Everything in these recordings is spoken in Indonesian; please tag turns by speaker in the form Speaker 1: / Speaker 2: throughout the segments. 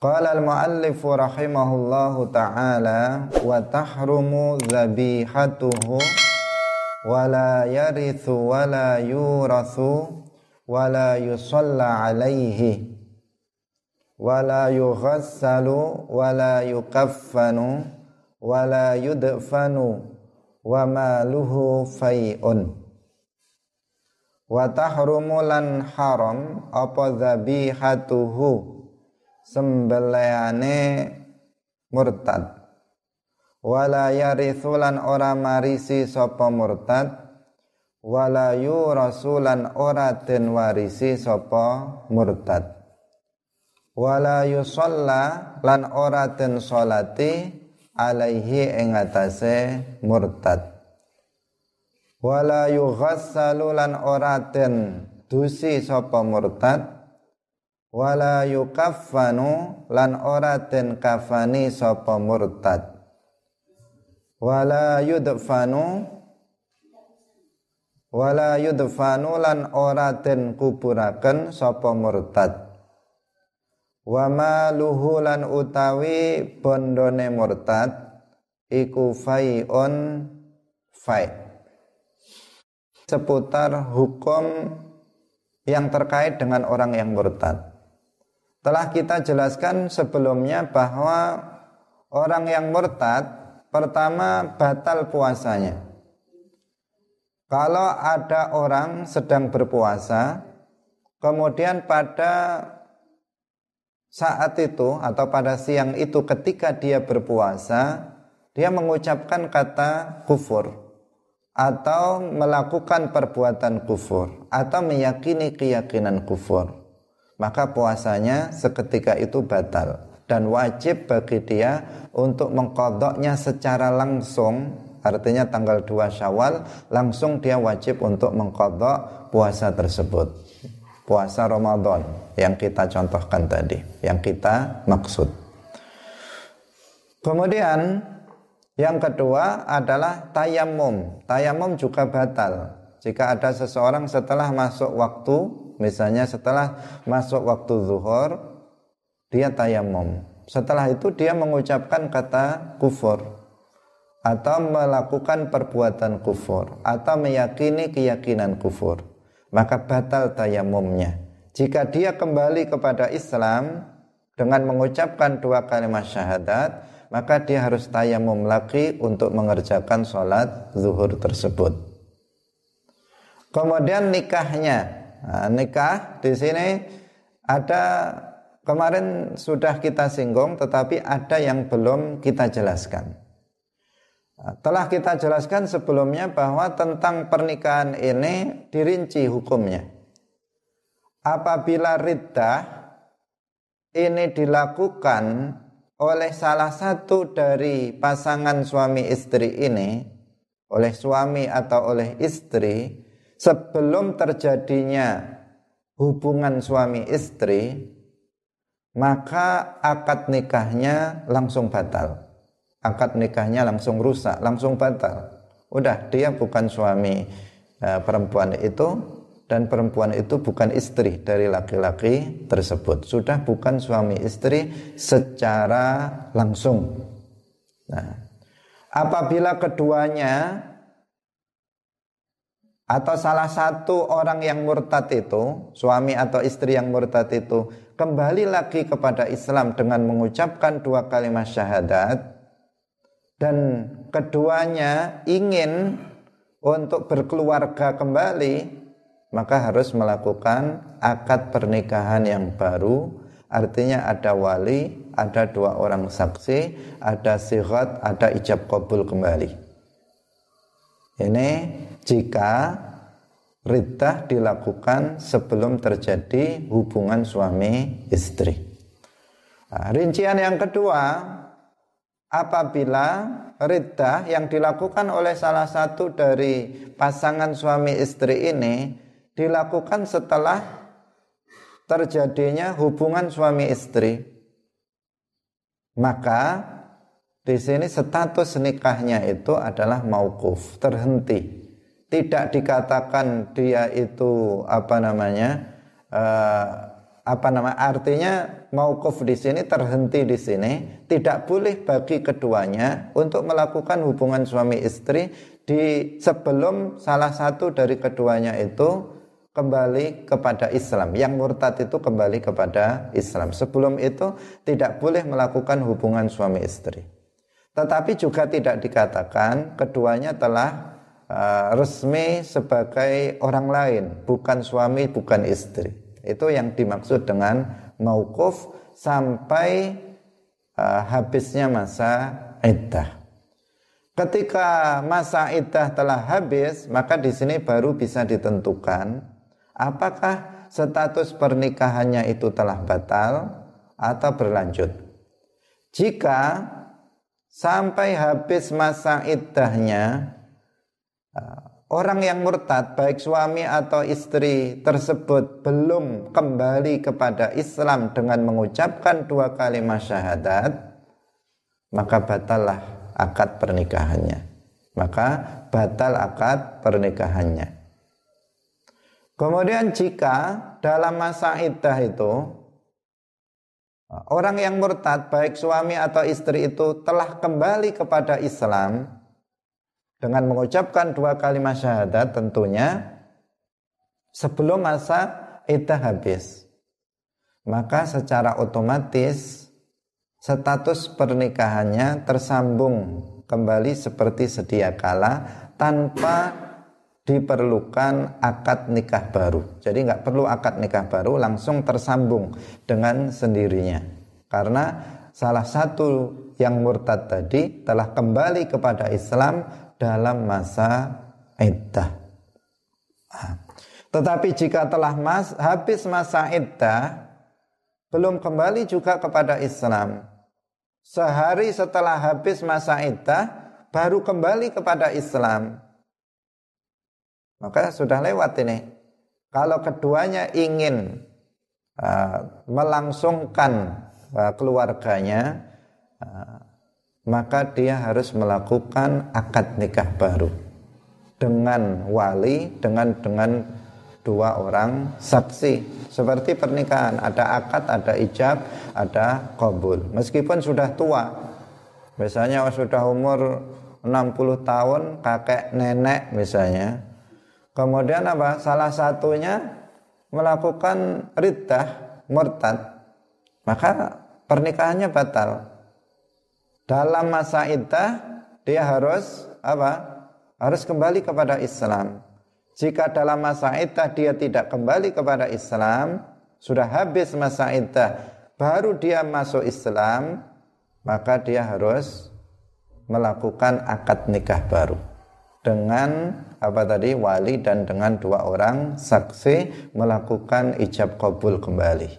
Speaker 1: قال المؤلف رحمه الله تعالى وتحرم ذبيحته ولا يرث ولا يورث ولا يصلى عليه ولا يغسل ولا يكفن ولا يدفن وماله فيء وتحرم لن حرم أبو ذبيحته. Sembelihane murtad. Wala yarithulan ora marisi sapa murtad. Wala yurasulan ora den warisi sapa murtad. Wala yusalla lan ora den salati alaihi ing atase murtad. Wala yughassalu lan ora den dusi sapa murtad wala yukaffanu lan ora den kafani sapa murtad. Wala yudfanu wala yudfanu lan ora den kuburaken sapa murtad. Wa maluhu lan utawi bondone murtad iku fai'un fai. Seputar hukum yang terkait dengan orang yang murtad telah kita jelaskan sebelumnya bahwa orang yang murtad pertama batal puasanya. Kalau ada orang sedang berpuasa, kemudian pada saat itu atau pada siang itu ketika dia berpuasa, dia mengucapkan kata kufur atau melakukan perbuatan kufur atau meyakini keyakinan kufur maka puasanya seketika itu batal. Dan wajib bagi dia untuk mengkodoknya secara langsung artinya tanggal 2 syawal langsung dia wajib untuk mengkodok puasa tersebut. Puasa Ramadan yang kita contohkan tadi yang kita maksud. Kemudian yang kedua adalah tayamum. Tayamum juga batal. Jika ada seseorang setelah masuk waktu Misalnya setelah masuk waktu zuhur dia tayamum. Setelah itu dia mengucapkan kata kufur atau melakukan perbuatan kufur atau meyakini keyakinan kufur. Maka batal tayamumnya. Jika dia kembali kepada Islam dengan mengucapkan dua kalimat syahadat, maka dia harus tayamum lagi untuk mengerjakan sholat zuhur tersebut. Kemudian nikahnya Nah, nikah di sini ada kemarin sudah kita singgung tetapi ada yang belum kita jelaskan. Nah, telah kita jelaskan sebelumnya bahwa tentang pernikahan ini dirinci hukumnya. Apabila riddah ini dilakukan oleh salah satu dari pasangan suami istri ini, oleh suami atau oleh istri, sebelum terjadinya hubungan suami istri maka akad nikahnya langsung batal. Akad nikahnya langsung rusak langsung batal. Udah dia bukan suami e, perempuan itu dan perempuan itu bukan istri dari laki-laki tersebut. Sudah bukan suami istri secara langsung. Nah apabila keduanya atau salah satu orang yang murtad itu, suami atau istri yang murtad itu kembali lagi kepada Islam dengan mengucapkan dua kalimat syahadat dan keduanya ingin untuk berkeluarga kembali, maka harus melakukan akad pernikahan yang baru. Artinya ada wali, ada dua orang saksi, ada sihat, ada ijab kabul kembali. Ini jika riddah dilakukan sebelum terjadi hubungan suami istri. Nah, rincian yang kedua, apabila riddah yang dilakukan oleh salah satu dari pasangan suami istri ini dilakukan setelah terjadinya hubungan suami istri, maka di sini status nikahnya itu adalah maukuf, terhenti tidak dikatakan dia itu apa namanya uh, apa nama artinya maukuf di sini terhenti di sini. Tidak boleh bagi keduanya untuk melakukan hubungan suami istri di sebelum salah satu dari keduanya itu kembali kepada Islam. Yang murtad itu kembali kepada Islam. Sebelum itu tidak boleh melakukan hubungan suami istri. Tetapi juga tidak dikatakan keduanya telah uh, resmi sebagai orang lain bukan suami bukan istri itu yang dimaksud dengan maukuf sampai uh, habisnya masa iddah. Ketika masa iddah telah habis, maka di sini baru bisa ditentukan apakah status pernikahannya itu telah batal atau berlanjut. Jika sampai habis masa iddahnya Orang yang murtad baik suami atau istri tersebut belum kembali kepada Islam dengan mengucapkan dua kalimat syahadat maka batallah akad pernikahannya. Maka batal akad pernikahannya. Kemudian jika dalam masa iddah itu orang yang murtad baik suami atau istri itu telah kembali kepada Islam dengan mengucapkan dua kalimat syahadat tentunya sebelum masa iddah habis. Maka secara otomatis status pernikahannya tersambung kembali seperti sedia kala tanpa diperlukan akad nikah baru. Jadi nggak perlu akad nikah baru, langsung tersambung dengan sendirinya. Karena salah satu yang murtad tadi telah kembali kepada Islam dalam masa iddah. Tetapi jika telah mas, habis masa iddah, belum kembali juga kepada Islam. Sehari setelah habis masa iddah, baru kembali kepada Islam. Maka sudah lewat ini. Kalau keduanya ingin uh, melangsungkan uh, keluarganya, maka dia harus melakukan akad nikah baru dengan wali dengan dengan dua orang saksi. Seperti pernikahan ada akad ada ijab ada kabul meskipun sudah tua misalnya sudah umur 60 tahun kakek nenek misalnya. Kemudian apa? Salah satunya melakukan riddah murtad. Maka pernikahannya batal dalam masa iddah dia harus apa? Harus kembali kepada Islam. Jika dalam masa iddah dia tidak kembali kepada Islam, sudah habis masa iddah, baru dia masuk Islam, maka dia harus melakukan akad nikah baru dengan apa tadi wali dan dengan dua orang saksi melakukan ijab kabul kembali.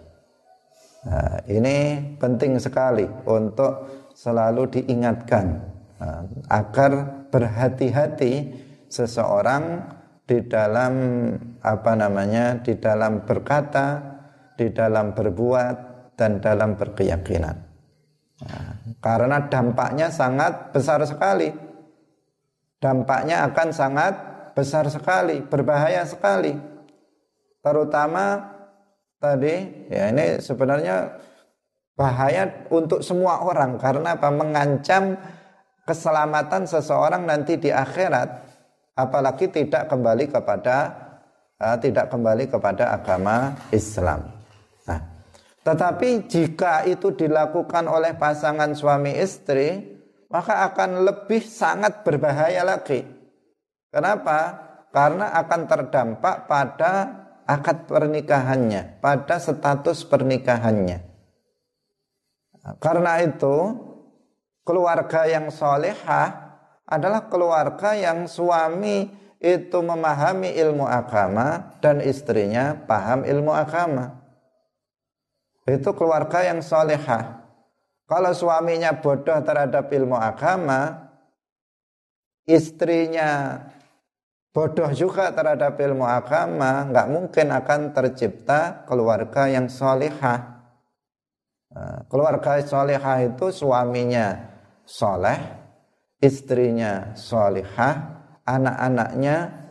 Speaker 1: Nah, ini penting sekali untuk selalu diingatkan uh, agar berhati-hati seseorang di dalam apa namanya di dalam berkata, di dalam berbuat dan dalam berkeyakinan. Nah, karena dampaknya sangat besar sekali. Dampaknya akan sangat besar sekali, berbahaya sekali. Terutama tadi ya ini sebenarnya bahaya untuk semua orang karena apa mengancam keselamatan seseorang nanti di akhirat apalagi tidak kembali kepada uh, tidak kembali kepada agama Islam. Nah, tetapi jika itu dilakukan oleh pasangan suami istri maka akan lebih sangat berbahaya lagi. Kenapa? Karena akan terdampak pada akad pernikahannya, pada status pernikahannya. Karena itu keluarga yang solehah adalah keluarga yang suami itu memahami ilmu agama dan istrinya paham ilmu agama. Itu keluarga yang solehah. Kalau suaminya bodoh terhadap ilmu agama, istrinya bodoh juga terhadap ilmu agama, nggak mungkin akan tercipta keluarga yang solehah. Nah, keluarga solehah itu suaminya soleh, istrinya solehah, anak-anaknya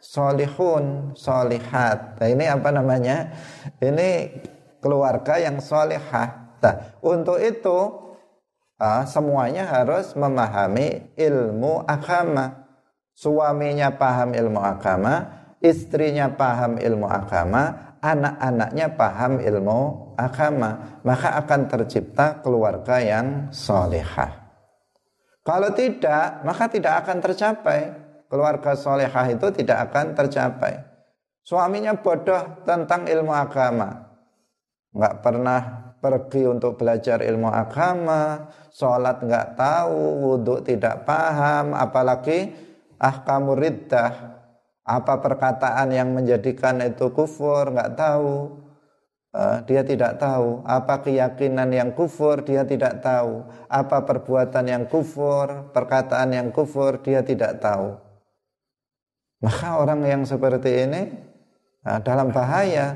Speaker 1: solihun, solihat. Nah, ini apa namanya? Ini keluarga yang solehah. Nah, untuk itu uh, semuanya harus memahami ilmu agama. Suaminya paham ilmu agama, istrinya paham ilmu agama, anak-anaknya paham ilmu agama, maka akan tercipta keluarga yang solehah. Kalau tidak, maka tidak akan tercapai. Keluarga solehah itu tidak akan tercapai. Suaminya bodoh tentang ilmu agama. Nggak pernah pergi untuk belajar ilmu agama, sholat nggak tahu, wudhu tidak paham, apalagi ahkamu riddah, apa perkataan yang menjadikan itu kufur? Nggak tahu. Uh, dia tidak tahu. Apa keyakinan yang kufur? Dia tidak tahu. Apa perbuatan yang kufur? Perkataan yang kufur? Dia tidak tahu. Maka orang yang seperti ini uh, dalam bahaya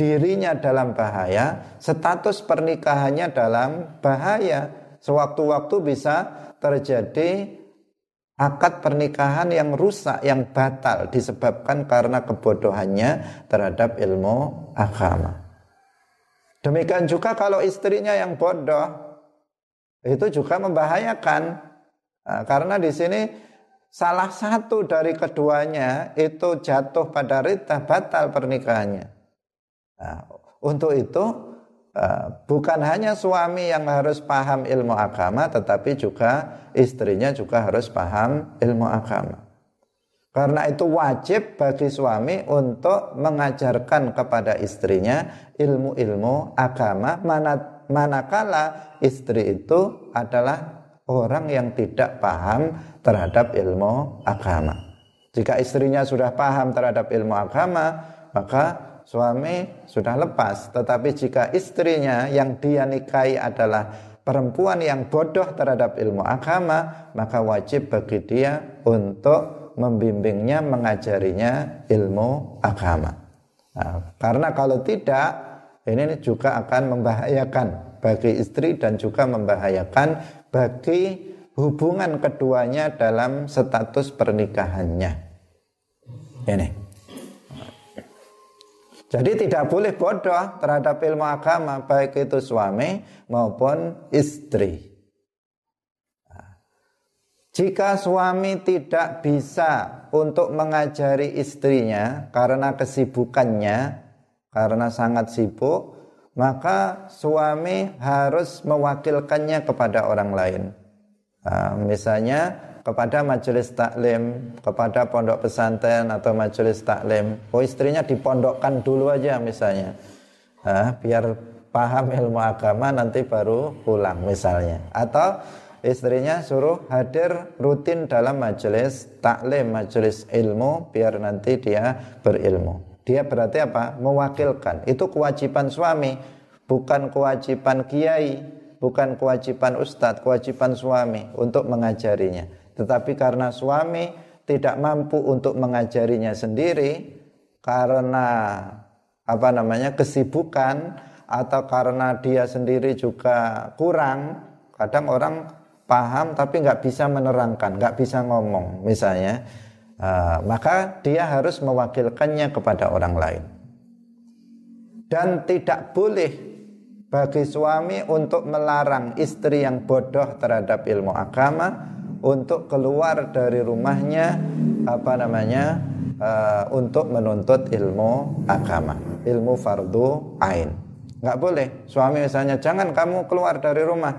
Speaker 1: dirinya dalam bahaya status pernikahannya dalam bahaya. Sewaktu-waktu bisa terjadi akad pernikahan yang rusak, yang batal disebabkan karena kebodohannya terhadap ilmu agama. Demikian juga kalau istrinya yang bodoh, itu juga membahayakan. Nah, karena di sini salah satu dari keduanya itu jatuh pada rita batal pernikahannya. Nah, untuk itu bukan hanya suami yang harus paham ilmu agama, tetapi juga istrinya juga harus paham ilmu agama. Karena itu wajib bagi suami untuk mengajarkan kepada istrinya ilmu-ilmu agama mana, manakala istri itu adalah orang yang tidak paham terhadap ilmu agama. Jika istrinya sudah paham terhadap ilmu agama, maka suami sudah lepas. Tetapi jika istrinya yang dia nikahi adalah perempuan yang bodoh terhadap ilmu agama, maka wajib bagi dia untuk membimbingnya, mengajarinya ilmu agama. Nah, karena kalau tidak, ini juga akan membahayakan bagi istri dan juga membahayakan bagi hubungan keduanya dalam status pernikahannya. Ini. Jadi tidak boleh bodoh terhadap ilmu agama baik itu suami maupun istri. Jika suami tidak bisa untuk mengajari istrinya karena kesibukannya, karena sangat sibuk, maka suami harus mewakilkannya kepada orang lain. Nah, misalnya kepada majelis taklim, kepada pondok pesantren atau majelis taklim. Oh istrinya dipondokkan dulu aja misalnya. Nah, biar paham ilmu agama nanti baru pulang misalnya. Atau istrinya suruh hadir rutin dalam majelis taklim, majelis ilmu biar nanti dia berilmu. Dia berarti apa? Mewakilkan. Itu kewajiban suami, bukan kewajiban kiai, bukan kewajiban ustadz, kewajiban suami untuk mengajarinya. Tetapi karena suami tidak mampu untuk mengajarinya sendiri karena apa namanya kesibukan atau karena dia sendiri juga kurang kadang orang paham tapi nggak bisa menerangkan, nggak bisa ngomong misalnya, uh, maka dia harus mewakilkannya kepada orang lain. Dan tidak boleh bagi suami untuk melarang istri yang bodoh terhadap ilmu agama untuk keluar dari rumahnya apa namanya uh, untuk menuntut ilmu agama, ilmu fardu ain. Nggak boleh. Suami misalnya jangan kamu keluar dari rumah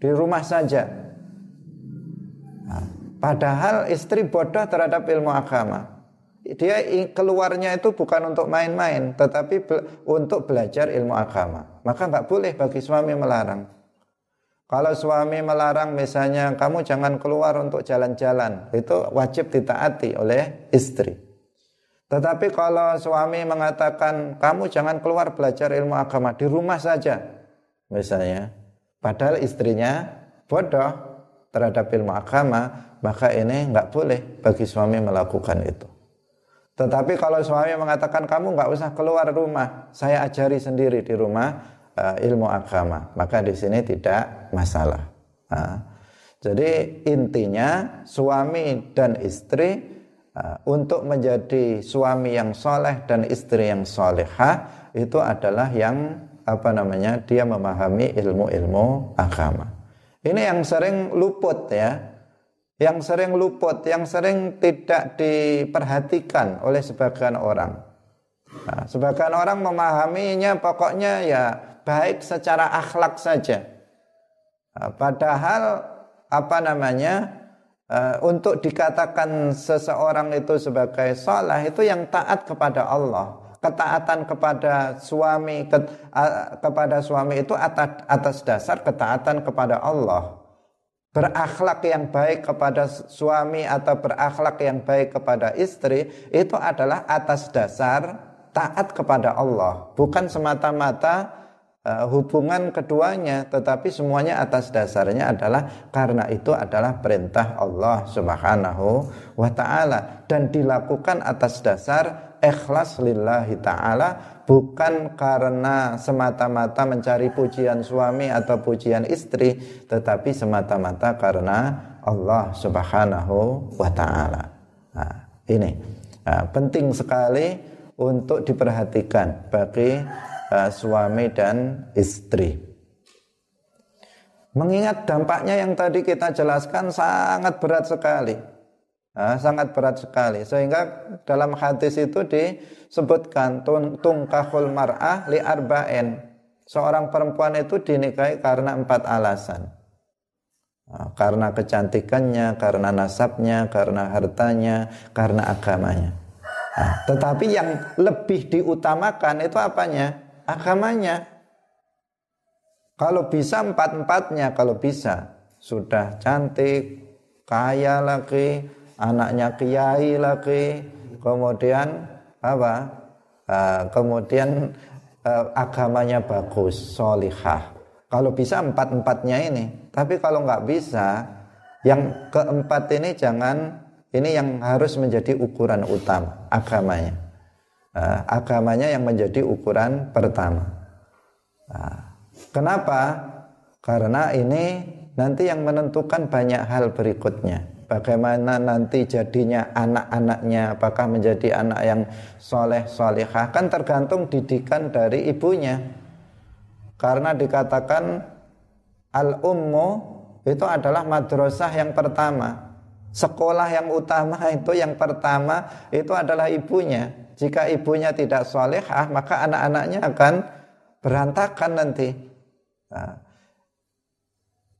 Speaker 1: di rumah saja. Nah, padahal istri bodoh terhadap ilmu agama. Dia keluarnya itu bukan untuk main-main, tetapi untuk belajar ilmu agama. Maka nggak boleh bagi suami melarang. Kalau suami melarang misalnya kamu jangan keluar untuk jalan-jalan, itu wajib ditaati oleh istri. Tetapi kalau suami mengatakan kamu jangan keluar belajar ilmu agama di rumah saja, misalnya, Padahal istrinya bodoh terhadap ilmu agama, maka ini nggak boleh bagi suami melakukan itu. Tetapi kalau suami mengatakan kamu nggak usah keluar rumah, saya ajari sendiri di rumah uh, ilmu agama, maka di sini tidak masalah. Jadi intinya suami dan istri uh, untuk menjadi suami yang soleh dan istri yang solehah itu adalah yang apa namanya dia memahami ilmu-ilmu agama. Ini yang sering luput ya, yang sering luput, yang sering tidak diperhatikan oleh sebagian orang. Nah, sebagian orang memahaminya pokoknya ya baik secara akhlak saja. Nah, padahal apa namanya uh, untuk dikatakan seseorang itu sebagai soleh itu yang taat kepada Allah. Ketaatan kepada suami ke, kepada suami itu atas, atas dasar ketaatan kepada Allah. Berakhlak yang baik kepada suami atau berakhlak yang baik kepada istri itu adalah atas dasar taat kepada Allah. Bukan semata-mata uh, hubungan keduanya tetapi semuanya atas dasarnya adalah karena itu adalah perintah Allah Subhanahu wa taala dan dilakukan atas dasar ikhlas lillahi taala bukan karena semata-mata mencari pujian suami atau pujian istri tetapi semata-mata karena Allah Subhanahu wa taala. Nah, ini nah, penting sekali untuk diperhatikan bagi uh, suami dan istri. Mengingat dampaknya yang tadi kita jelaskan sangat berat sekali. Nah, sangat berat sekali. Sehingga dalam hadis itu disebutkan tungkahul mar'ah li arba'in. Seorang perempuan itu dinikahi karena empat alasan. Nah, karena kecantikannya, karena nasabnya, karena hartanya, karena agamanya. Nah, tetapi yang lebih diutamakan itu apanya? Agamanya. Kalau bisa empat-empatnya, kalau bisa sudah cantik, kaya lagi, anaknya kiai lagi, kemudian apa? Uh, kemudian uh, agamanya bagus, solihah. Kalau bisa empat-empatnya ini, tapi kalau nggak bisa, yang keempat ini jangan ini yang harus menjadi ukuran utama agamanya uh, agamanya yang menjadi ukuran pertama. Nah, kenapa? Karena ini nanti yang menentukan banyak hal berikutnya. Bagaimana nanti jadinya anak-anaknya, apakah menjadi anak yang soleh solehah kan tergantung didikan dari ibunya. Karena dikatakan al ummu itu adalah madrasah yang pertama. Sekolah yang utama itu yang pertama itu adalah ibunya jika ibunya tidak solehah maka anak-anaknya akan berantakan nanti. Nah,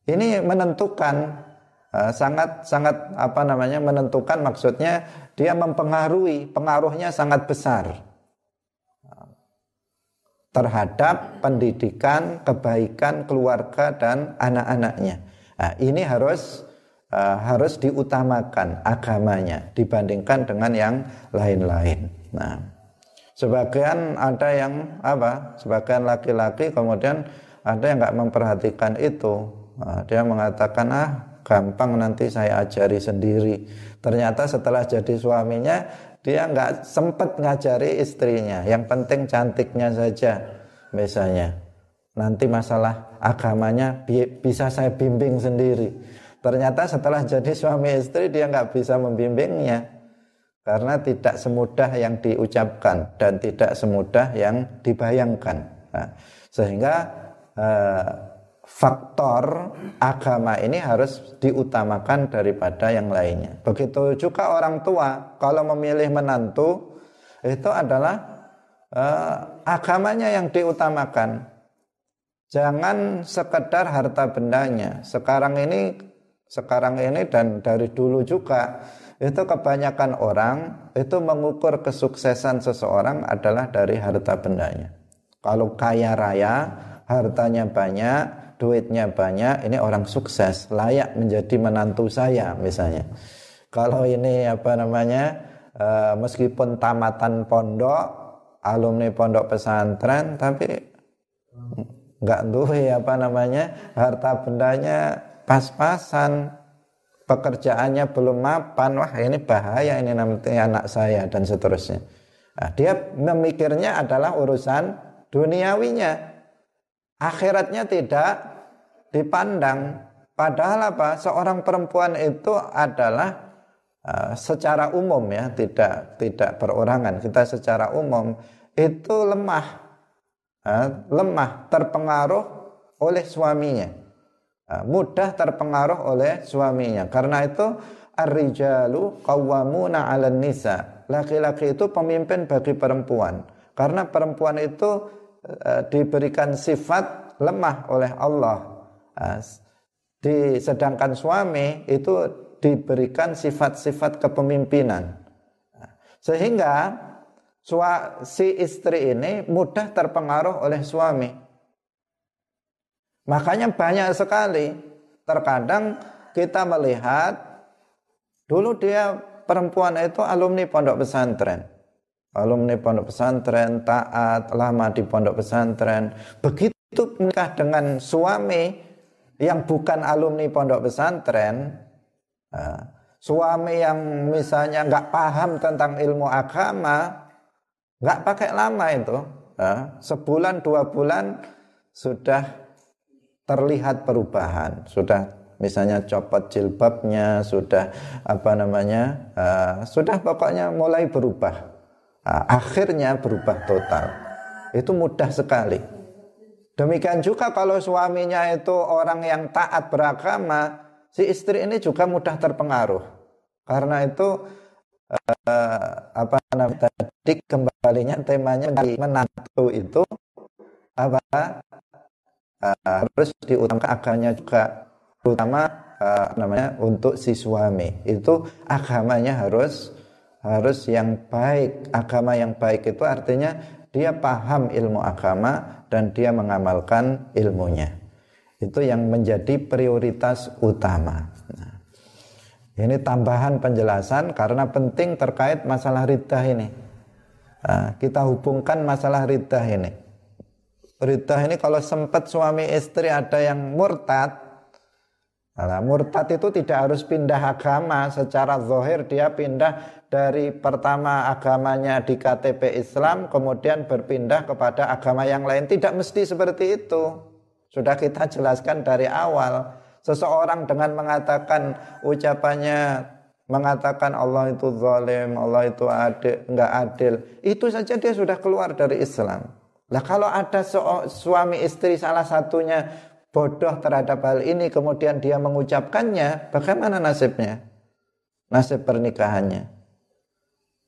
Speaker 1: ini menentukan uh, sangat sangat apa namanya menentukan maksudnya dia mempengaruhi pengaruhnya sangat besar terhadap pendidikan kebaikan keluarga dan anak-anaknya. Nah, ini harus uh, harus diutamakan agamanya dibandingkan dengan yang lain-lain. Nah, sebagian ada yang apa? Sebagian laki-laki kemudian ada yang nggak memperhatikan itu. Nah, dia mengatakan ah gampang nanti saya ajari sendiri. Ternyata setelah jadi suaminya dia nggak sempat ngajari istrinya. Yang penting cantiknya saja misalnya. Nanti masalah agamanya bi bisa saya bimbing sendiri. Ternyata setelah jadi suami istri dia nggak bisa membimbingnya karena tidak semudah yang diucapkan dan tidak semudah yang dibayangkan. Nah, sehingga eh, faktor agama ini harus diutamakan daripada yang lainnya. Begitu juga orang tua kalau memilih menantu itu adalah eh, agamanya yang diutamakan. Jangan sekedar harta bendanya. Sekarang ini sekarang ini dan dari dulu juga itu kebanyakan orang itu mengukur kesuksesan seseorang adalah dari harta bendanya. Kalau kaya raya, hartanya banyak, duitnya banyak, ini orang sukses, layak menjadi menantu saya misalnya. Kalau ini apa namanya, e, meskipun tamatan pondok, alumni pondok pesantren, tapi nggak duwe apa namanya, harta bendanya pas-pasan, pekerjaannya belum mapan, wah ini bahaya ini nanti anak saya dan seterusnya. Nah, dia memikirnya adalah urusan duniawinya. Akhiratnya tidak dipandang. Padahal apa? Seorang perempuan itu adalah uh, secara umum ya, tidak tidak perorangan. Kita secara umum itu lemah. lemah terpengaruh oleh suaminya mudah terpengaruh oleh suaminya. Karena itu ar-rijalu qawwamuna 'alan nisa. Laki-laki itu pemimpin bagi perempuan. Karena perempuan itu diberikan sifat lemah oleh Allah. Di sedangkan suami itu diberikan sifat-sifat kepemimpinan. Sehingga si istri ini mudah terpengaruh oleh suami. Makanya banyak sekali terkadang kita melihat dulu dia perempuan itu alumni pondok pesantren. Alumni pondok pesantren, taat, lama di pondok pesantren. Begitu menikah dengan suami yang bukan alumni pondok pesantren, suami yang misalnya nggak paham tentang ilmu agama, nggak pakai lama itu ya, sebulan dua bulan sudah terlihat perubahan. Sudah misalnya copot jilbabnya sudah apa namanya uh, sudah pokoknya mulai berubah. Uh, akhirnya berubah total. Itu mudah sekali. Demikian juga kalau suaminya itu orang yang taat beragama si istri ini juga mudah terpengaruh. Karena itu uh, apa namanya tadi kembalinya temanya menantu itu apa harus diutamakan agamanya juga terutama uh, namanya untuk si suami itu agamanya harus harus yang baik agama yang baik itu artinya dia paham ilmu agama dan dia mengamalkan ilmunya itu yang menjadi prioritas utama ini tambahan penjelasan karena penting terkait masalah riddah ini. Nah, kita hubungkan masalah riddah ini. Riddah ini kalau sempat suami istri ada yang murtad, nah, murtad itu tidak harus pindah agama secara zohir dia pindah dari pertama agamanya di KTP Islam kemudian berpindah kepada agama yang lain tidak mesti seperti itu. Sudah kita jelaskan dari awal Seseorang dengan mengatakan ucapannya mengatakan Allah itu zalim, Allah itu adil, enggak adil, itu saja dia sudah keluar dari Islam. Lah kalau ada suami istri salah satunya bodoh terhadap hal ini kemudian dia mengucapkannya, bagaimana nasibnya? Nasib pernikahannya.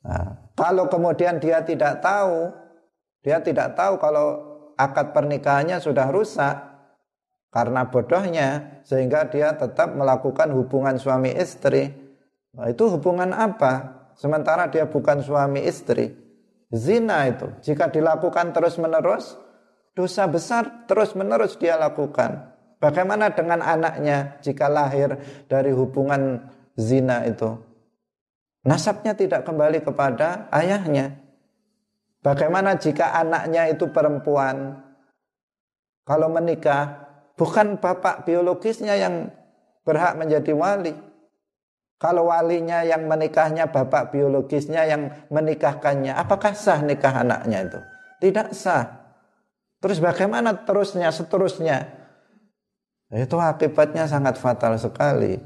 Speaker 1: Nah, kalau kemudian dia tidak tahu, dia tidak tahu kalau akad pernikahannya sudah rusak, karena bodohnya sehingga dia tetap melakukan hubungan suami istri. Nah, itu hubungan apa? Sementara dia bukan suami istri. Zina itu jika dilakukan terus-menerus dosa besar terus-menerus dia lakukan. Bagaimana dengan anaknya jika lahir dari hubungan zina itu? Nasabnya tidak kembali kepada ayahnya. Bagaimana jika anaknya itu perempuan? Kalau menikah Bukan bapak biologisnya yang berhak menjadi wali. Kalau walinya yang menikahnya bapak biologisnya yang menikahkannya, apakah sah nikah anaknya itu? Tidak sah. Terus bagaimana terusnya, seterusnya? Itu akibatnya sangat fatal sekali.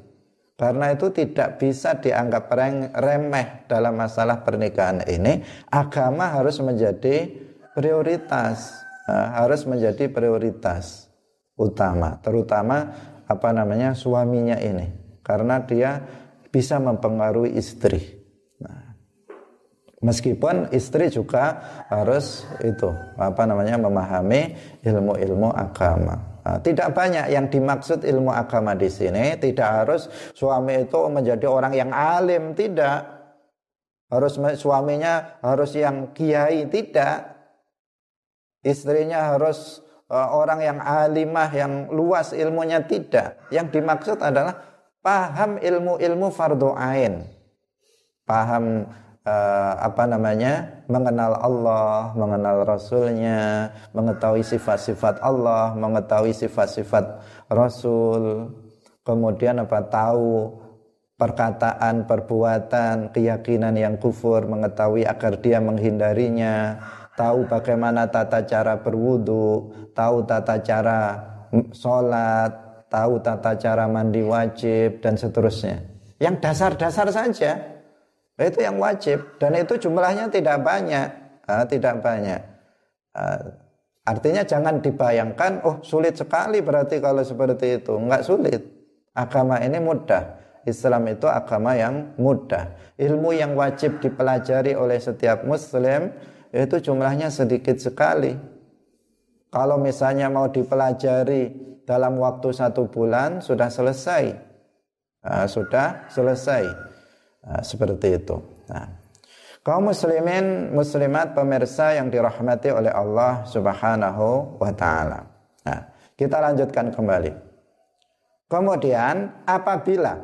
Speaker 1: Karena itu tidak bisa dianggap remeh dalam masalah pernikahan ini. Agama harus menjadi prioritas. Harus menjadi prioritas utama, terutama apa namanya suaminya ini, karena dia bisa mempengaruhi istri. Nah, meskipun istri juga harus itu apa namanya memahami ilmu-ilmu agama. Nah, tidak banyak yang dimaksud ilmu agama di sini. Tidak harus suami itu menjadi orang yang alim, tidak. Harus suaminya harus yang kiai, tidak. Istrinya harus Eh, orang yang alimah yang luas ilmunya tidak. Yang dimaksud adalah paham ilmu-ilmu fardu ain. Paham uh, apa namanya? mengenal Allah, mengenal Rasulnya, mengetahui sifat-sifat Allah, mengetahui sifat-sifat Rasul. Kemudian apa tahu perkataan, perbuatan, keyakinan yang kufur, mengetahui agar dia menghindarinya tahu bagaimana tata cara berwudu, tahu tata cara sholat, tahu tata cara mandi wajib dan seterusnya. Yang dasar-dasar saja itu yang wajib dan itu jumlahnya tidak banyak, uh, tidak banyak. Uh, Artinya jangan dibayangkan, oh sulit sekali berarti kalau seperti itu. Enggak sulit. Agama ini mudah. Islam itu agama yang mudah. Ilmu yang wajib dipelajari oleh setiap muslim itu jumlahnya sedikit sekali. Kalau misalnya mau dipelajari dalam waktu satu bulan sudah selesai. Nah, sudah selesai. Nah, seperti itu. Nah. Kaum muslimin, muslimat, pemirsa yang dirahmati oleh Allah Subhanahu wa taala. Nah, kita lanjutkan kembali. Kemudian apabila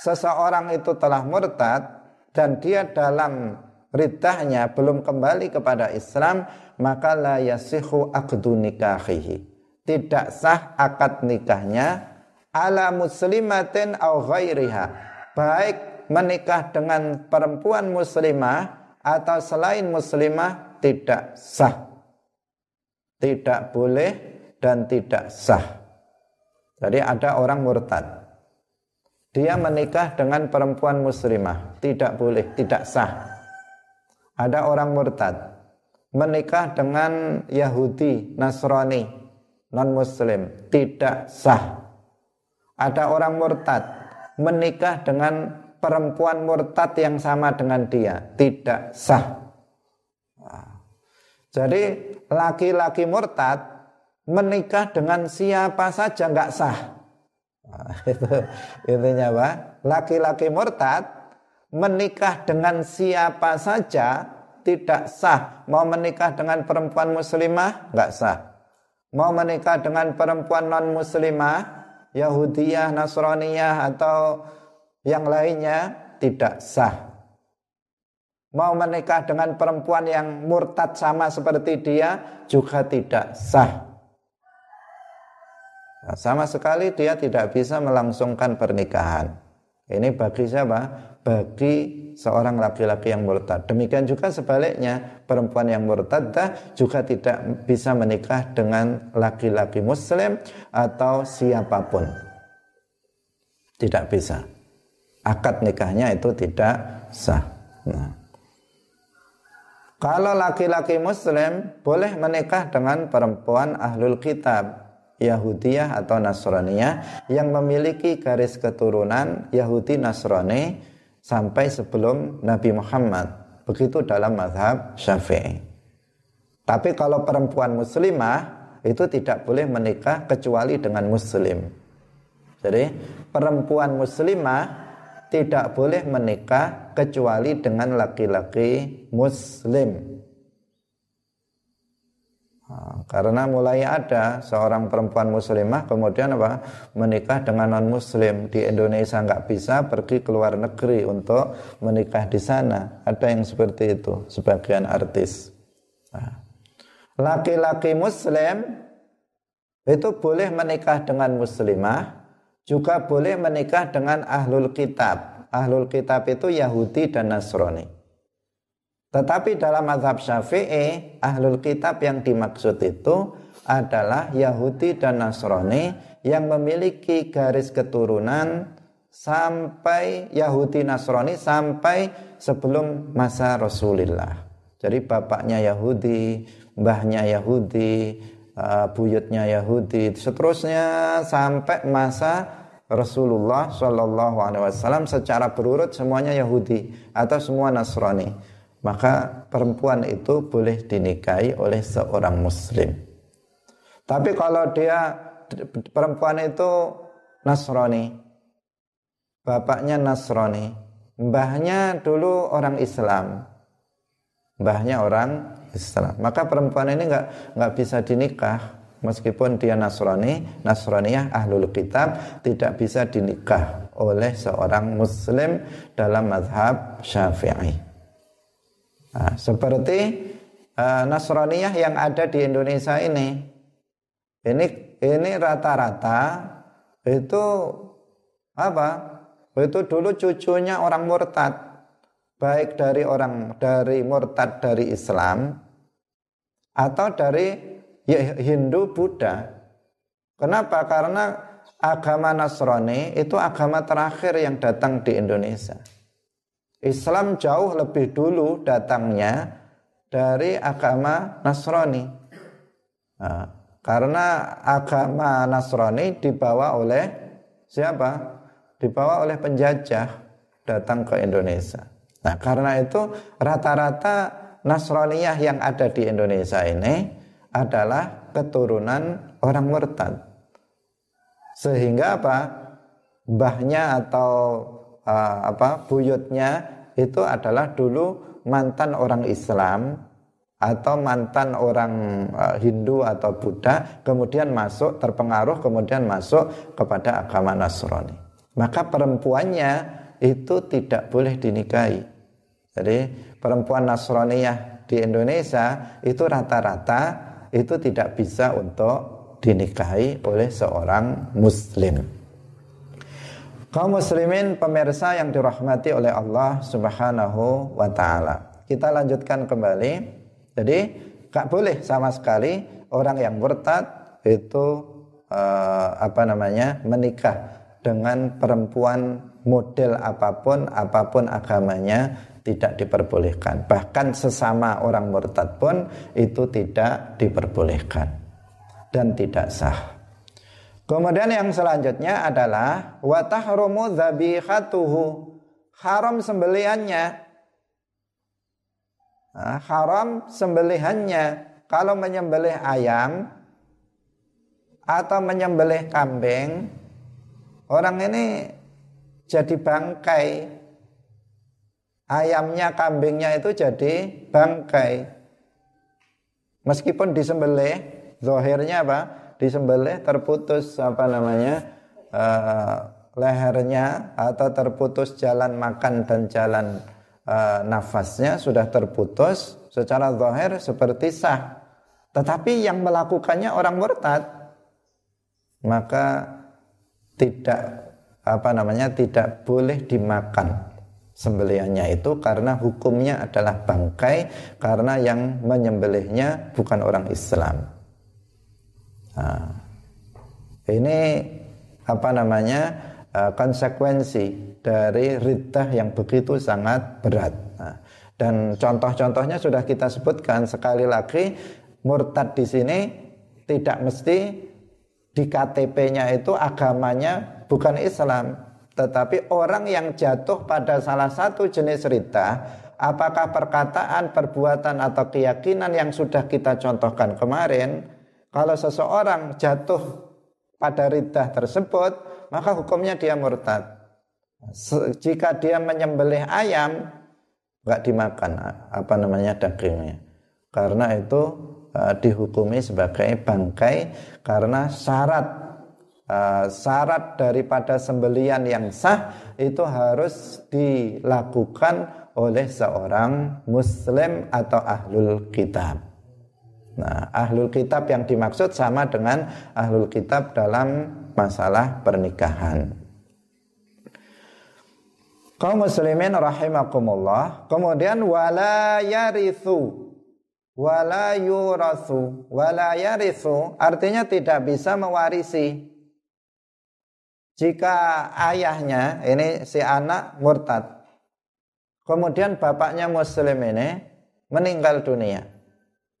Speaker 1: seseorang itu telah murtad dan dia dalam ridahnya belum kembali kepada Islam, maka la yasihu aqdu nikahihi. Tidak sah akad nikahnya ala muslimatin au ghairiha. Baik menikah dengan perempuan muslimah atau selain muslimah tidak sah. Tidak boleh dan tidak sah. Jadi ada orang murtad. Dia menikah dengan perempuan muslimah, tidak boleh, tidak sah. Ada orang murtad menikah dengan Yahudi, Nasrani, non-muslim, tidak sah. Ada orang murtad menikah dengan perempuan murtad yang sama dengan dia tidak sah. Jadi laki-laki murtad menikah dengan siapa saja nggak sah. Nah, itu intinya pak. Laki-laki murtad menikah dengan siapa saja tidak sah. Mau menikah dengan perempuan muslimah nggak sah. Mau menikah dengan perempuan non muslimah, Yahudiyah, Nasraniyah atau yang lainnya tidak sah. Mau menikah dengan perempuan yang murtad sama seperti dia juga tidak sah. Nah, sama sekali dia tidak bisa melangsungkan pernikahan. Ini bagi siapa? Bagi seorang laki-laki yang murtad. Demikian juga sebaliknya, perempuan yang murtad juga tidak bisa menikah dengan laki-laki muslim atau siapa pun. Tidak bisa akad nikahnya itu tidak sah. Nah. Kalau laki-laki muslim boleh menikah dengan perempuan ahlul kitab Yahudiyah atau Nasraniyah yang memiliki garis keturunan Yahudi Nasrani sampai sebelum Nabi Muhammad. Begitu dalam mazhab Syafi'i. Tapi kalau perempuan muslimah itu tidak boleh menikah kecuali dengan muslim. Jadi perempuan muslimah tidak boleh menikah kecuali dengan laki-laki muslim. Karena mulai ada seorang perempuan muslimah kemudian apa menikah dengan non muslim di Indonesia nggak bisa pergi ke luar negeri untuk menikah di sana ada yang seperti itu sebagian artis nah, laki-laki muslim itu boleh menikah dengan muslimah juga boleh menikah dengan ahlul kitab. Ahlul kitab itu Yahudi dan Nasrani. Tetapi dalam mazhab Syafi'i, ahlul kitab yang dimaksud itu adalah Yahudi dan Nasrani yang memiliki garis keturunan sampai Yahudi Nasrani sampai sebelum masa Rasulullah. Jadi bapaknya Yahudi, mbahnya Yahudi, uh, buyutnya Yahudi, seterusnya sampai masa Rasulullah Shallallahu Alaihi Wasallam secara berurut semuanya Yahudi atau semua Nasrani maka perempuan itu boleh dinikahi oleh seorang Muslim. Tapi kalau dia perempuan itu Nasrani, bapaknya Nasrani, mbahnya dulu orang Islam, mbahnya orang Islam, maka perempuan ini nggak nggak bisa dinikah meskipun dia Nasrani, Nasraniyah ahlul kitab tidak bisa dinikah oleh seorang muslim dalam mazhab Syafi'i. Nah, seperti uh, Nasraniyah yang ada di Indonesia ini. Ini ini rata-rata itu apa? Itu dulu cucunya orang murtad. Baik dari orang dari murtad dari Islam atau dari ya Hindu Buddha. Kenapa? Karena agama Nasrani itu agama terakhir yang datang di Indonesia. Islam jauh lebih dulu datangnya dari agama Nasrani. Nah, karena agama Nasrani dibawa oleh siapa? Dibawa oleh penjajah datang ke Indonesia. Nah, karena itu rata-rata Nasraniyah yang ada di Indonesia ini adalah keturunan orang murtad. Sehingga apa? Mbahnya atau uh, apa buyutnya itu adalah dulu mantan orang Islam atau mantan orang uh, Hindu atau Buddha kemudian masuk terpengaruh kemudian masuk kepada agama Nasrani. Maka perempuannya itu tidak boleh dinikahi. Jadi perempuan Nasraniyah di Indonesia itu rata-rata itu tidak bisa untuk dinikahi oleh seorang muslim. Kaum muslimin pemirsa yang dirahmati oleh Allah Subhanahu wa taala. Kita lanjutkan kembali. Jadi gak boleh sama sekali orang yang murtad itu uh, apa namanya? menikah dengan perempuan model apa pun apa pun agamanya tidak diperbolehkan. Bahkan sesama orang murtad pun itu tidak diperbolehkan dan tidak sah. Kemudian yang selanjutnya adalah wa tahrumu dzabihatuhu. Haram sembelihannya. Nah, haram sembelihannya. Kalau menyembelih ayam atau menyembelih kambing, orang ini jadi bangkai ayamnya, kambingnya itu jadi bangkai. Meskipun disembelih, zohirnya apa? Disembelih terputus apa namanya uh, lehernya atau terputus jalan makan dan jalan uh, nafasnya sudah terputus secara zohir seperti sah. Tetapi yang melakukannya orang murtad, maka tidak apa namanya tidak boleh dimakan sembelihannya itu karena hukumnya adalah bangkai karena yang menyembelihnya bukan orang Islam. Nah, ini apa namanya uh, konsekuensi dari riddah yang begitu sangat berat. Nah, dan contoh-contohnya sudah kita sebutkan sekali lagi murtad di sini tidak mesti di KTP-nya itu agamanya bukan Islam tetapi orang yang jatuh pada salah satu jenis rita, apakah perkataan, perbuatan atau keyakinan yang sudah kita contohkan kemarin, kalau seseorang jatuh pada rita tersebut, maka hukumnya dia murtad. Jika dia menyembelih ayam, nggak dimakan apa namanya dagingnya, karena itu uh, dihukumi sebagai bangkai karena syarat Uh, syarat daripada sembelian yang sah itu harus dilakukan oleh seorang muslim atau ahlul kitab. Nah, ahlul kitab yang dimaksud sama dengan ahlul kitab dalam masalah pernikahan. Kaum muslimin rahimakumullah. Kemudian wala yarithu wala yurathu wala yarithu artinya tidak bisa mewarisi jika ayahnya ini si anak murtad, kemudian bapaknya muslim ini meninggal dunia,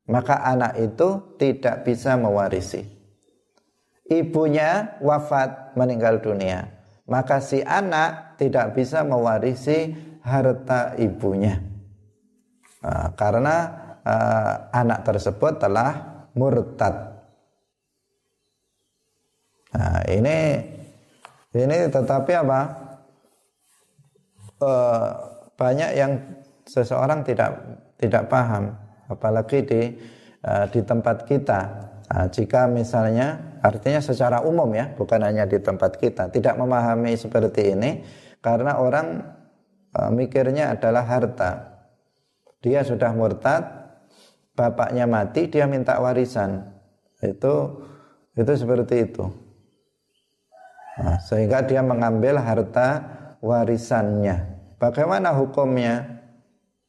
Speaker 1: maka anak itu tidak bisa mewarisi. Ibunya wafat meninggal dunia, maka si anak tidak bisa mewarisi harta ibunya. Nah, karena uh, anak tersebut telah murtad. Nah, ini ini tetapi apa? E, banyak yang seseorang tidak tidak paham, apalagi di e, di tempat kita. Nah, jika misalnya artinya secara umum ya, bukan hanya di tempat kita, tidak memahami seperti ini karena orang e, mikirnya adalah harta. Dia sudah murtad, bapaknya mati, dia minta warisan. Itu itu seperti itu. Nah, sehingga dia mengambil harta warisannya. Bagaimana hukumnya?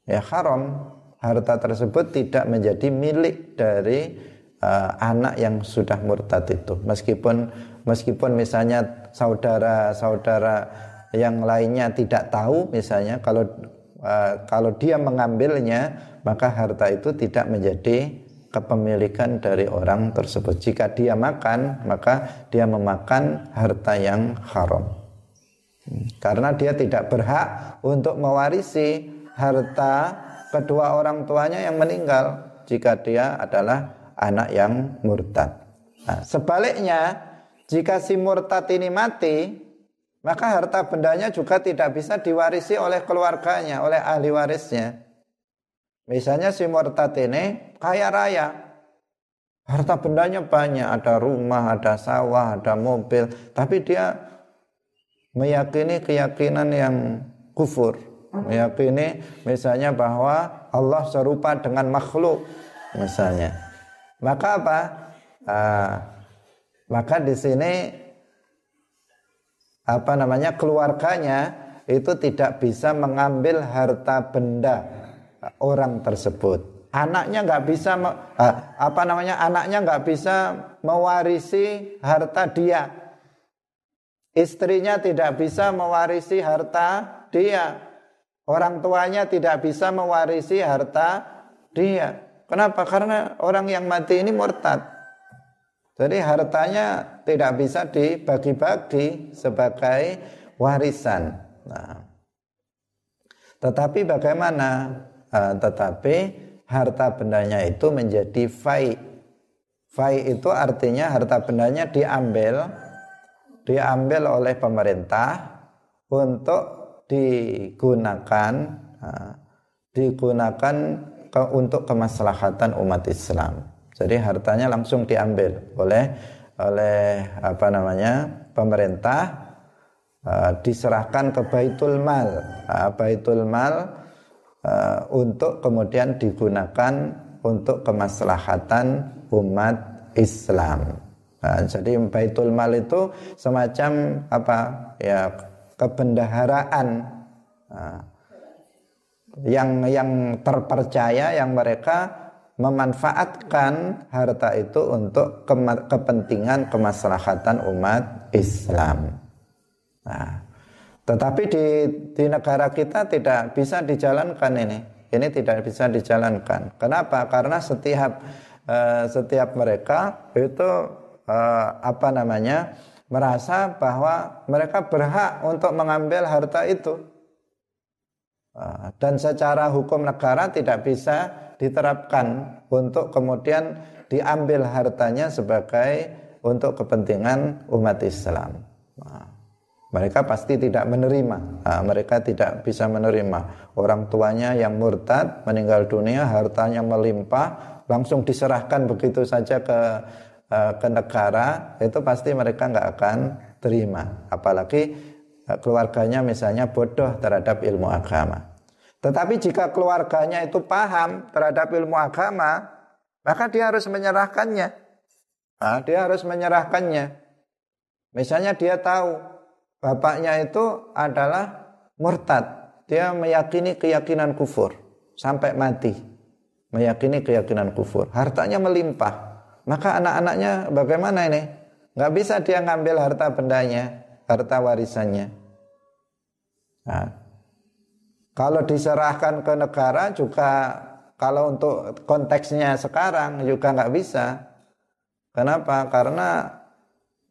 Speaker 1: Ya haram. Harta tersebut tidak menjadi milik dari uh, anak yang sudah murtad itu. Meskipun meskipun misalnya saudara-saudara yang lainnya tidak tahu misalnya kalau uh, kalau dia mengambilnya maka harta itu tidak menjadi kepemilikan dari orang tersebut. Jika dia makan, maka dia memakan harta yang haram. Karena dia tidak berhak untuk mewarisi harta kedua orang tuanya yang meninggal jika dia adalah anak yang murtad. Nah, sebaliknya, jika si murtad ini mati, maka harta bendanya juga tidak bisa diwarisi oleh keluarganya, oleh ahli warisnya. Misalnya si murtad ini kaya raya, harta bendanya banyak, ada rumah, ada sawah, ada mobil, tapi dia meyakini keyakinan yang kufur, meyakini misalnya bahwa Allah serupa dengan makhluk misalnya. Maka apa? Uh, maka di sini apa namanya keluarganya itu tidak bisa mengambil harta benda orang tersebut. Anaknya nggak bisa uh, apa namanya anaknya nggak bisa mewarisi harta dia. Istrinya tidak bisa mewarisi harta dia. Orang tuanya tidak bisa mewarisi harta dia. Kenapa? Karena orang yang mati ini murtad. Jadi hartanya tidak bisa dibagi-bagi sebagai warisan. Nah, tetapi bagaimana? Uh, tetapi harta bendanya itu menjadi fai. Fai itu artinya harta bendanya diambil, diambil oleh pemerintah untuk digunakan, uh, digunakan ke, untuk kemaslahatan umat Islam. Jadi hartanya langsung diambil oleh oleh apa namanya pemerintah uh, diserahkan ke Baitul Mal. Uh, Baitul Mal untuk kemudian digunakan untuk kemaslahatan umat Islam. Nah, jadi Baitul Mal itu semacam apa ya kebendaharaan. Nah, yang yang terpercaya yang mereka memanfaatkan harta itu untuk kepentingan kemaslahatan umat Islam. Nah, tetapi di di negara kita tidak bisa dijalankan ini. Ini tidak bisa dijalankan. Kenapa? Karena setiap uh, setiap mereka itu uh, apa namanya merasa bahwa mereka berhak untuk mengambil harta itu Ah, dan secara hukum negara tidak bisa diterapkan untuk kemudian diambil hartanya sebagai untuk kepentingan umat Islam. Ah, mereka pasti tidak menerima. Ah, mereka tidak bisa menerima orang tuanya yang murtad meninggal dunia, hartanya melimpah, langsung diserahkan begitu saja ke ke negara, itu pasti mereka nggak akan terima. Apalagi keluarganya misalnya bodoh terhadap ilmu agama. Tetapi jika keluarganya itu paham terhadap ilmu agama, maka dia harus menyerahkannya. Nah, dia harus menyerahkannya. Misalnya dia tahu bapaknya itu adalah murtad. Dia meyakini keyakinan kufur sampai mati. Meyakini keyakinan kufur. Hartanya melimpah. Maka anak-anaknya bagaimana ini? Nggak bisa dia ngambil harta bendanya, harta warisannya. Nah, kalau diserahkan ke negara juga kalau untuk konteksnya sekarang juga nggak bisa. Kenapa? Karena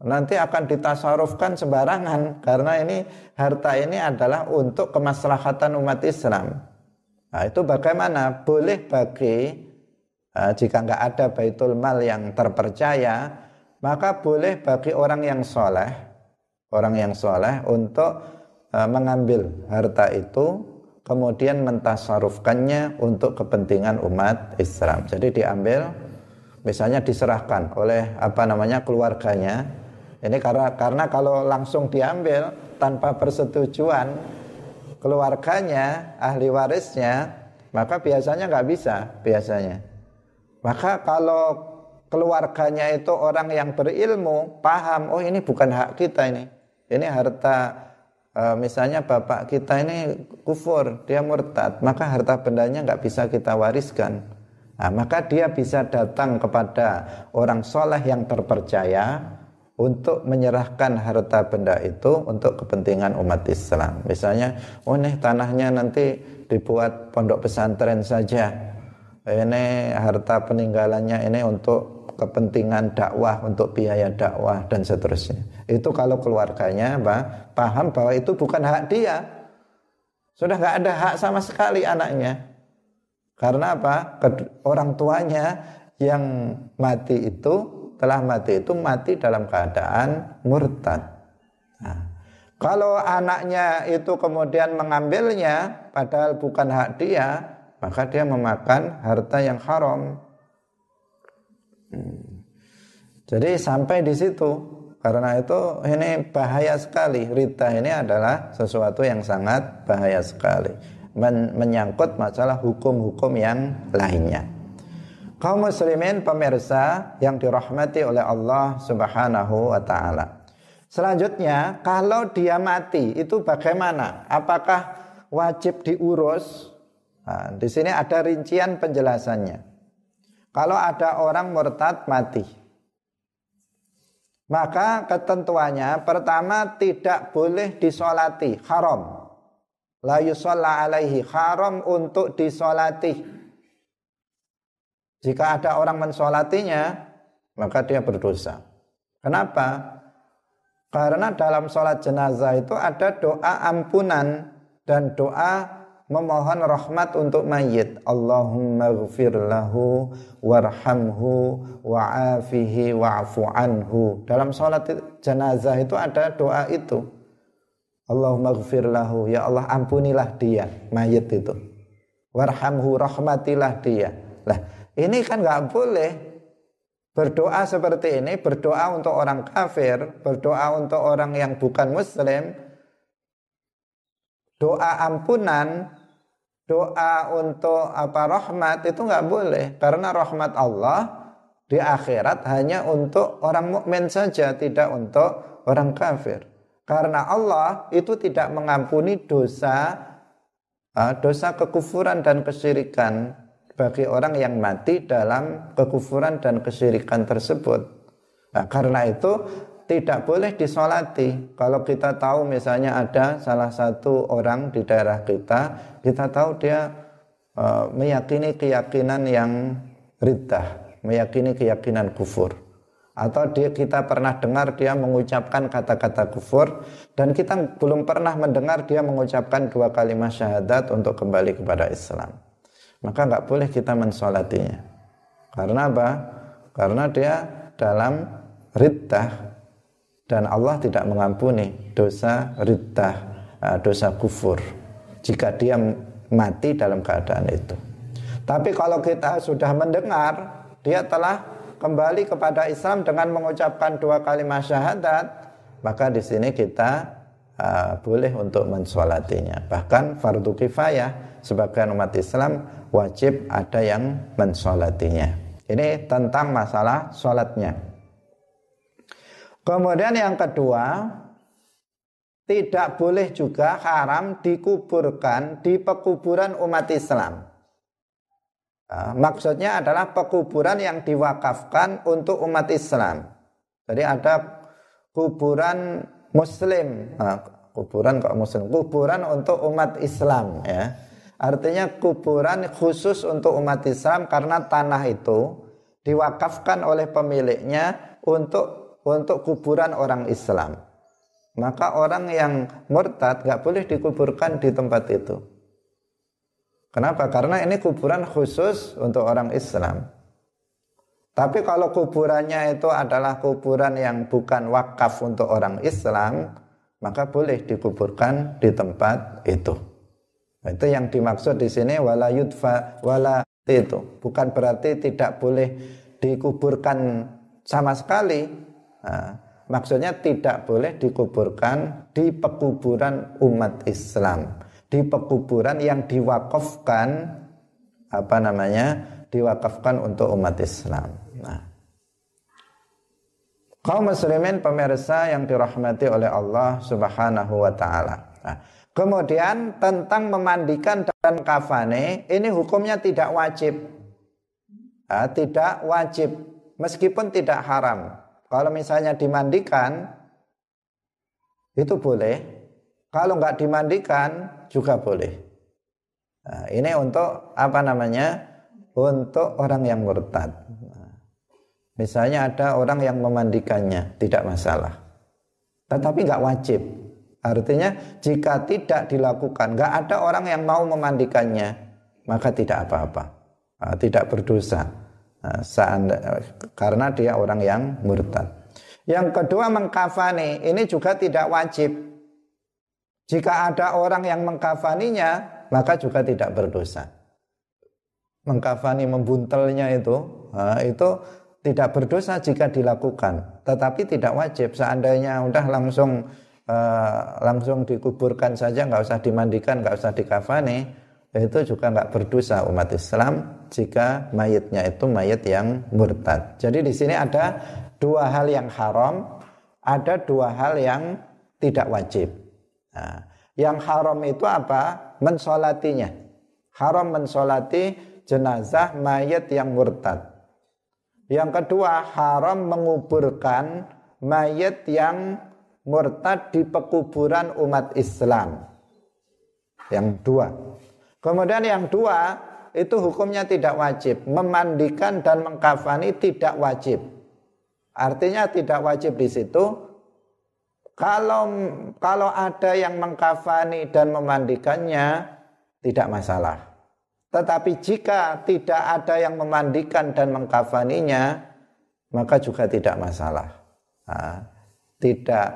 Speaker 1: nanti akan ditasarufkan sembarangan karena ini harta ini adalah untuk kemaslahatan umat Islam. Nah, itu bagaimana? Boleh bagi jika nggak ada baitul mal yang terpercaya, maka boleh bagi orang yang soleh, orang yang soleh untuk uh, mengambil harta itu kemudian mentasarufkannya untuk kepentingan umat Islam. Jadi diambil misalnya diserahkan oleh apa namanya keluarganya. Ini karena karena kalau langsung diambil tanpa persetujuan keluarganya, ahli warisnya, maka biasanya nggak bisa biasanya. Maka kalau keluarganya itu orang yang berilmu, paham, oh ini bukan hak kita ini. Ini harta Eh, misalnya bapak kita ini kufur, dia murtad, maka harta bendanya nggak bisa kita wariskan. Nah, maka dia bisa datang kepada orang soleh yang terpercaya untuk menyerahkan harta benda itu untuk kepentingan umat Islam. Misalnya, oh nih tanahnya nanti dibuat pondok pesantren saja. Ini harta peninggalannya ini untuk kepentingan dakwah, untuk biaya dakwah dan seterusnya. Itu kalau keluarganya apa, paham bahwa itu bukan hak dia. Sudah nggak ada hak sama sekali anaknya. Karena apa? Orang tuanya yang mati itu telah mati itu mati dalam keadaan murtad. Nah, kalau anaknya itu kemudian mengambilnya padahal bukan hak dia, maka dia memakan harta yang haram. Hmm. Jadi sampai di situ. Karena itu ini bahaya sekali. Rita ini adalah sesuatu yang sangat bahaya sekali. Men menyangkut masalah hukum-hukum yang lainnya. Kaum muslimin pemirsa yang dirahmati oleh Allah Subhanahu wa taala. Selanjutnya, kalau dia mati itu bagaimana? Apakah wajib diurus? Nah, di sini ada rincian penjelasannya. Kalau ada orang murtad mati, maka ketentuannya pertama tidak boleh disolati, haram. La yusalla alaihi, haram untuk disolati jika ada orang mensolatinya, maka dia berdosa. Kenapa? Karena dalam sholat jenazah itu ada doa ampunan dan doa memohon rahmat untuk mayit. Allahumma gfir lahu warhamhu wa'afihi wa'fu anhu. Dalam sholat jenazah itu ada doa itu. Allahumma gfir lahu. Ya Allah ampunilah dia, mayit itu. Warhamhu rahmatilah dia. Lah, ini kan nggak boleh berdoa seperti ini, berdoa untuk orang kafir, berdoa untuk orang yang bukan muslim, doa ampunan, doa untuk apa rahmat itu nggak boleh karena rahmat Allah di akhirat hanya untuk orang mukmin saja, tidak untuk orang kafir. Karena Allah itu tidak mengampuni dosa dosa kekufuran dan kesyirikan bagi orang yang mati dalam kekufuran dan kesyirikan tersebut. Nah, karena itu tidak boleh disolati. Kalau kita tahu misalnya ada salah satu orang di daerah kita, kita tahu dia uh, meyakini keyakinan yang riddah, meyakini keyakinan kufur. Atau dia, kita pernah dengar dia mengucapkan kata-kata kufur dan kita belum pernah mendengar dia mengucapkan dua kalimat syahadat untuk kembali kepada Islam maka nggak boleh kita mensolatinya. Karena apa? Karena dia dalam riddah dan Allah tidak mengampuni dosa riddah, eh, dosa kufur jika dia mati dalam keadaan itu. Tapi kalau kita sudah mendengar dia telah kembali kepada Islam dengan mengucapkan dua kalimat syahadat, maka di sini kita uh, boleh untuk mensolatinya. Bahkan fardu kifayah sebagian umat Islam wajib ada yang mensolatinya. Ini tentang masalah sholatnya. Kemudian yang kedua, tidak boleh juga haram dikuburkan di pekuburan umat Islam. Nah, maksudnya adalah pekuburan yang diwakafkan untuk umat Islam. Jadi ada kuburan Muslim, nah, kuburan kok Muslim, kuburan untuk umat Islam ya. Artinya kuburan khusus untuk umat Islam karena tanah itu diwakafkan oleh pemiliknya untuk untuk kuburan orang Islam. Maka orang yang murtad gak boleh dikuburkan di tempat itu. Kenapa? Karena ini kuburan khusus untuk orang Islam. Tapi kalau kuburannya itu adalah kuburan yang bukan wakaf untuk orang Islam, maka boleh dikuburkan di tempat itu. Nah, itu yang dimaksud di sini wala yudfa wala itu bukan berarti tidak boleh dikuburkan sama sekali. Nah, maksudnya tidak boleh dikuburkan di pekuburan umat Islam, di pekuburan yang diwakafkan apa namanya? diwakafkan untuk umat Islam. Nah, kaum muslimin pemirsa yang dirahmati oleh Allah Subhanahu wa taala. Nah, Kemudian tentang memandikan dan kafane ini hukumnya tidak wajib. Nah, tidak wajib meskipun tidak haram. Kalau misalnya dimandikan itu boleh. Kalau nggak dimandikan juga boleh. Nah, ini untuk apa namanya? Untuk orang yang murtad. misalnya ada orang yang memandikannya, tidak masalah. Tetapi nggak wajib. Artinya jika tidak dilakukan, nggak ada orang yang mau memandikannya, maka tidak apa-apa, nah, tidak berdosa. Nah, karena dia orang yang murtad. Yang kedua mengkafani, ini juga tidak wajib. Jika ada orang yang mengkafaninya, maka juga tidak berdosa. Mengkafani membuntelnya itu, nah, itu tidak berdosa jika dilakukan, tetapi tidak wajib. Seandainya udah langsung uh, langsung dikuburkan saja, nggak usah dimandikan, nggak usah dikafani, itu juga nggak berdosa umat Islam jika mayatnya itu mayat yang murtad. Jadi di sini ada dua hal yang haram, ada dua hal yang tidak wajib. Nah, yang haram itu apa? Mensolatinya. Haram mensolati jenazah mayat yang murtad. Yang kedua, haram menguburkan mayat yang murtad di pekuburan umat Islam. Yang dua. Kemudian yang dua, itu hukumnya tidak wajib. Memandikan dan mengkafani tidak wajib. Artinya tidak wajib di situ. Kalau kalau ada yang mengkafani dan memandikannya tidak masalah. Tetapi jika tidak ada yang memandikan dan mengkafaninya, maka juga tidak masalah. Nah, tidak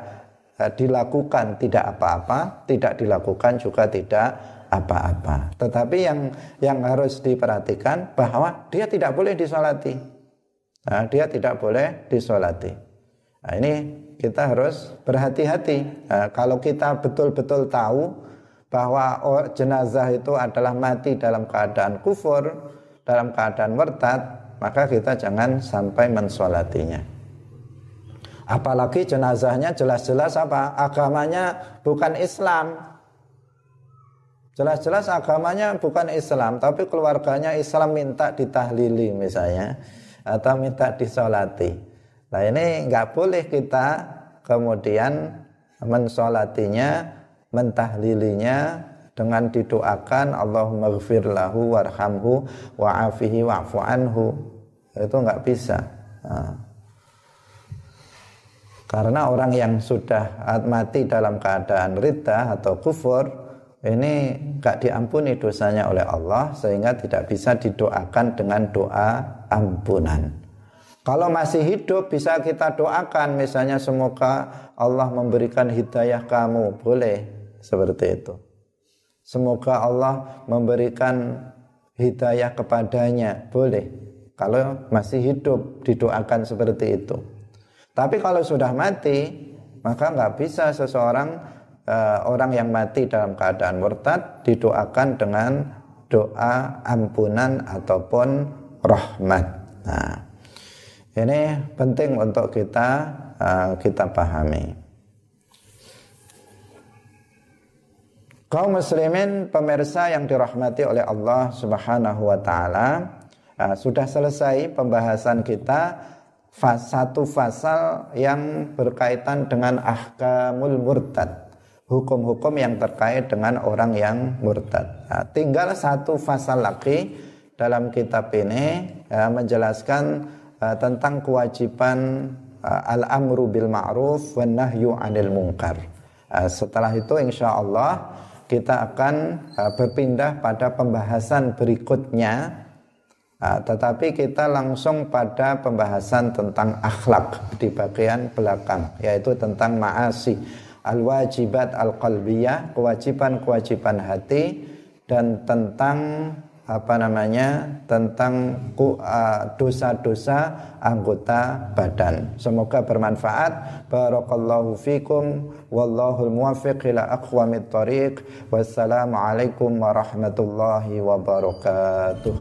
Speaker 1: eh, dilakukan tidak apa-apa, tidak dilakukan juga tidak apa-apa. Tetapi yang yang harus diperhatikan bahwa dia tidak boleh disolati. Nah, dia tidak boleh disolati. Nah, ini kita harus berhati-hati. Nah, kalau kita betul-betul tahu bahwa jenazah itu adalah mati dalam keadaan kufur, dalam keadaan murtad, maka kita jangan sampai mensolatinya. Apalagi jenazahnya jelas-jelas apa? Agamanya bukan Islam. Jelas-jelas agamanya bukan Islam, tapi keluarganya Islam minta ditahlili misalnya atau minta disolati. Nah ini nggak boleh kita kemudian mensolatinya, mentahlilinya dengan didoakan Allahumma gfir lahu warhamhu wa'afihi wa'fu anhu. Itu nggak bisa. Nah. Karena orang yang sudah mati dalam keadaan rida atau kufur ini gak diampuni dosanya oleh Allah sehingga tidak bisa didoakan dengan doa ampunan. Kalau masih hidup bisa kita doakan misalnya semoga Allah memberikan hidayah kamu, boleh seperti itu. Semoga Allah memberikan hidayah kepadanya, boleh. Kalau masih hidup didoakan seperti itu. Tapi kalau sudah mati, maka nggak bisa seseorang uh, orang yang mati dalam keadaan murtad didoakan dengan doa ampunan ataupun rahmat. Nah, ini penting untuk kita uh, kita pahami. Kaum muslimin pemirsa yang dirahmati oleh Allah Subhanahu wa taala, uh, sudah selesai pembahasan kita satu pasal yang berkaitan dengan ahkamul murtad hukum-hukum yang terkait dengan orang yang murtad. Nah, tinggal satu pasal lagi dalam kitab ini ya, menjelaskan uh, tentang kewajiban uh, al-amru bil ma'ruf wan nahyu 'anil munkar. Uh, setelah itu insya Allah kita akan uh, berpindah pada pembahasan berikutnya uh, tetapi kita langsung pada pembahasan tentang akhlak di bagian belakang yaitu tentang ma'asi al-wajibat al-qalbiyah, kewajiban-kewajiban hati dan tentang apa namanya tentang dosa-dosa anggota badan. Semoga bermanfaat. Barakallahu fikum wallahul muwaffiq ila aqwamit thariq. Wassalamualaikum warahmatullahi wabarakatuh.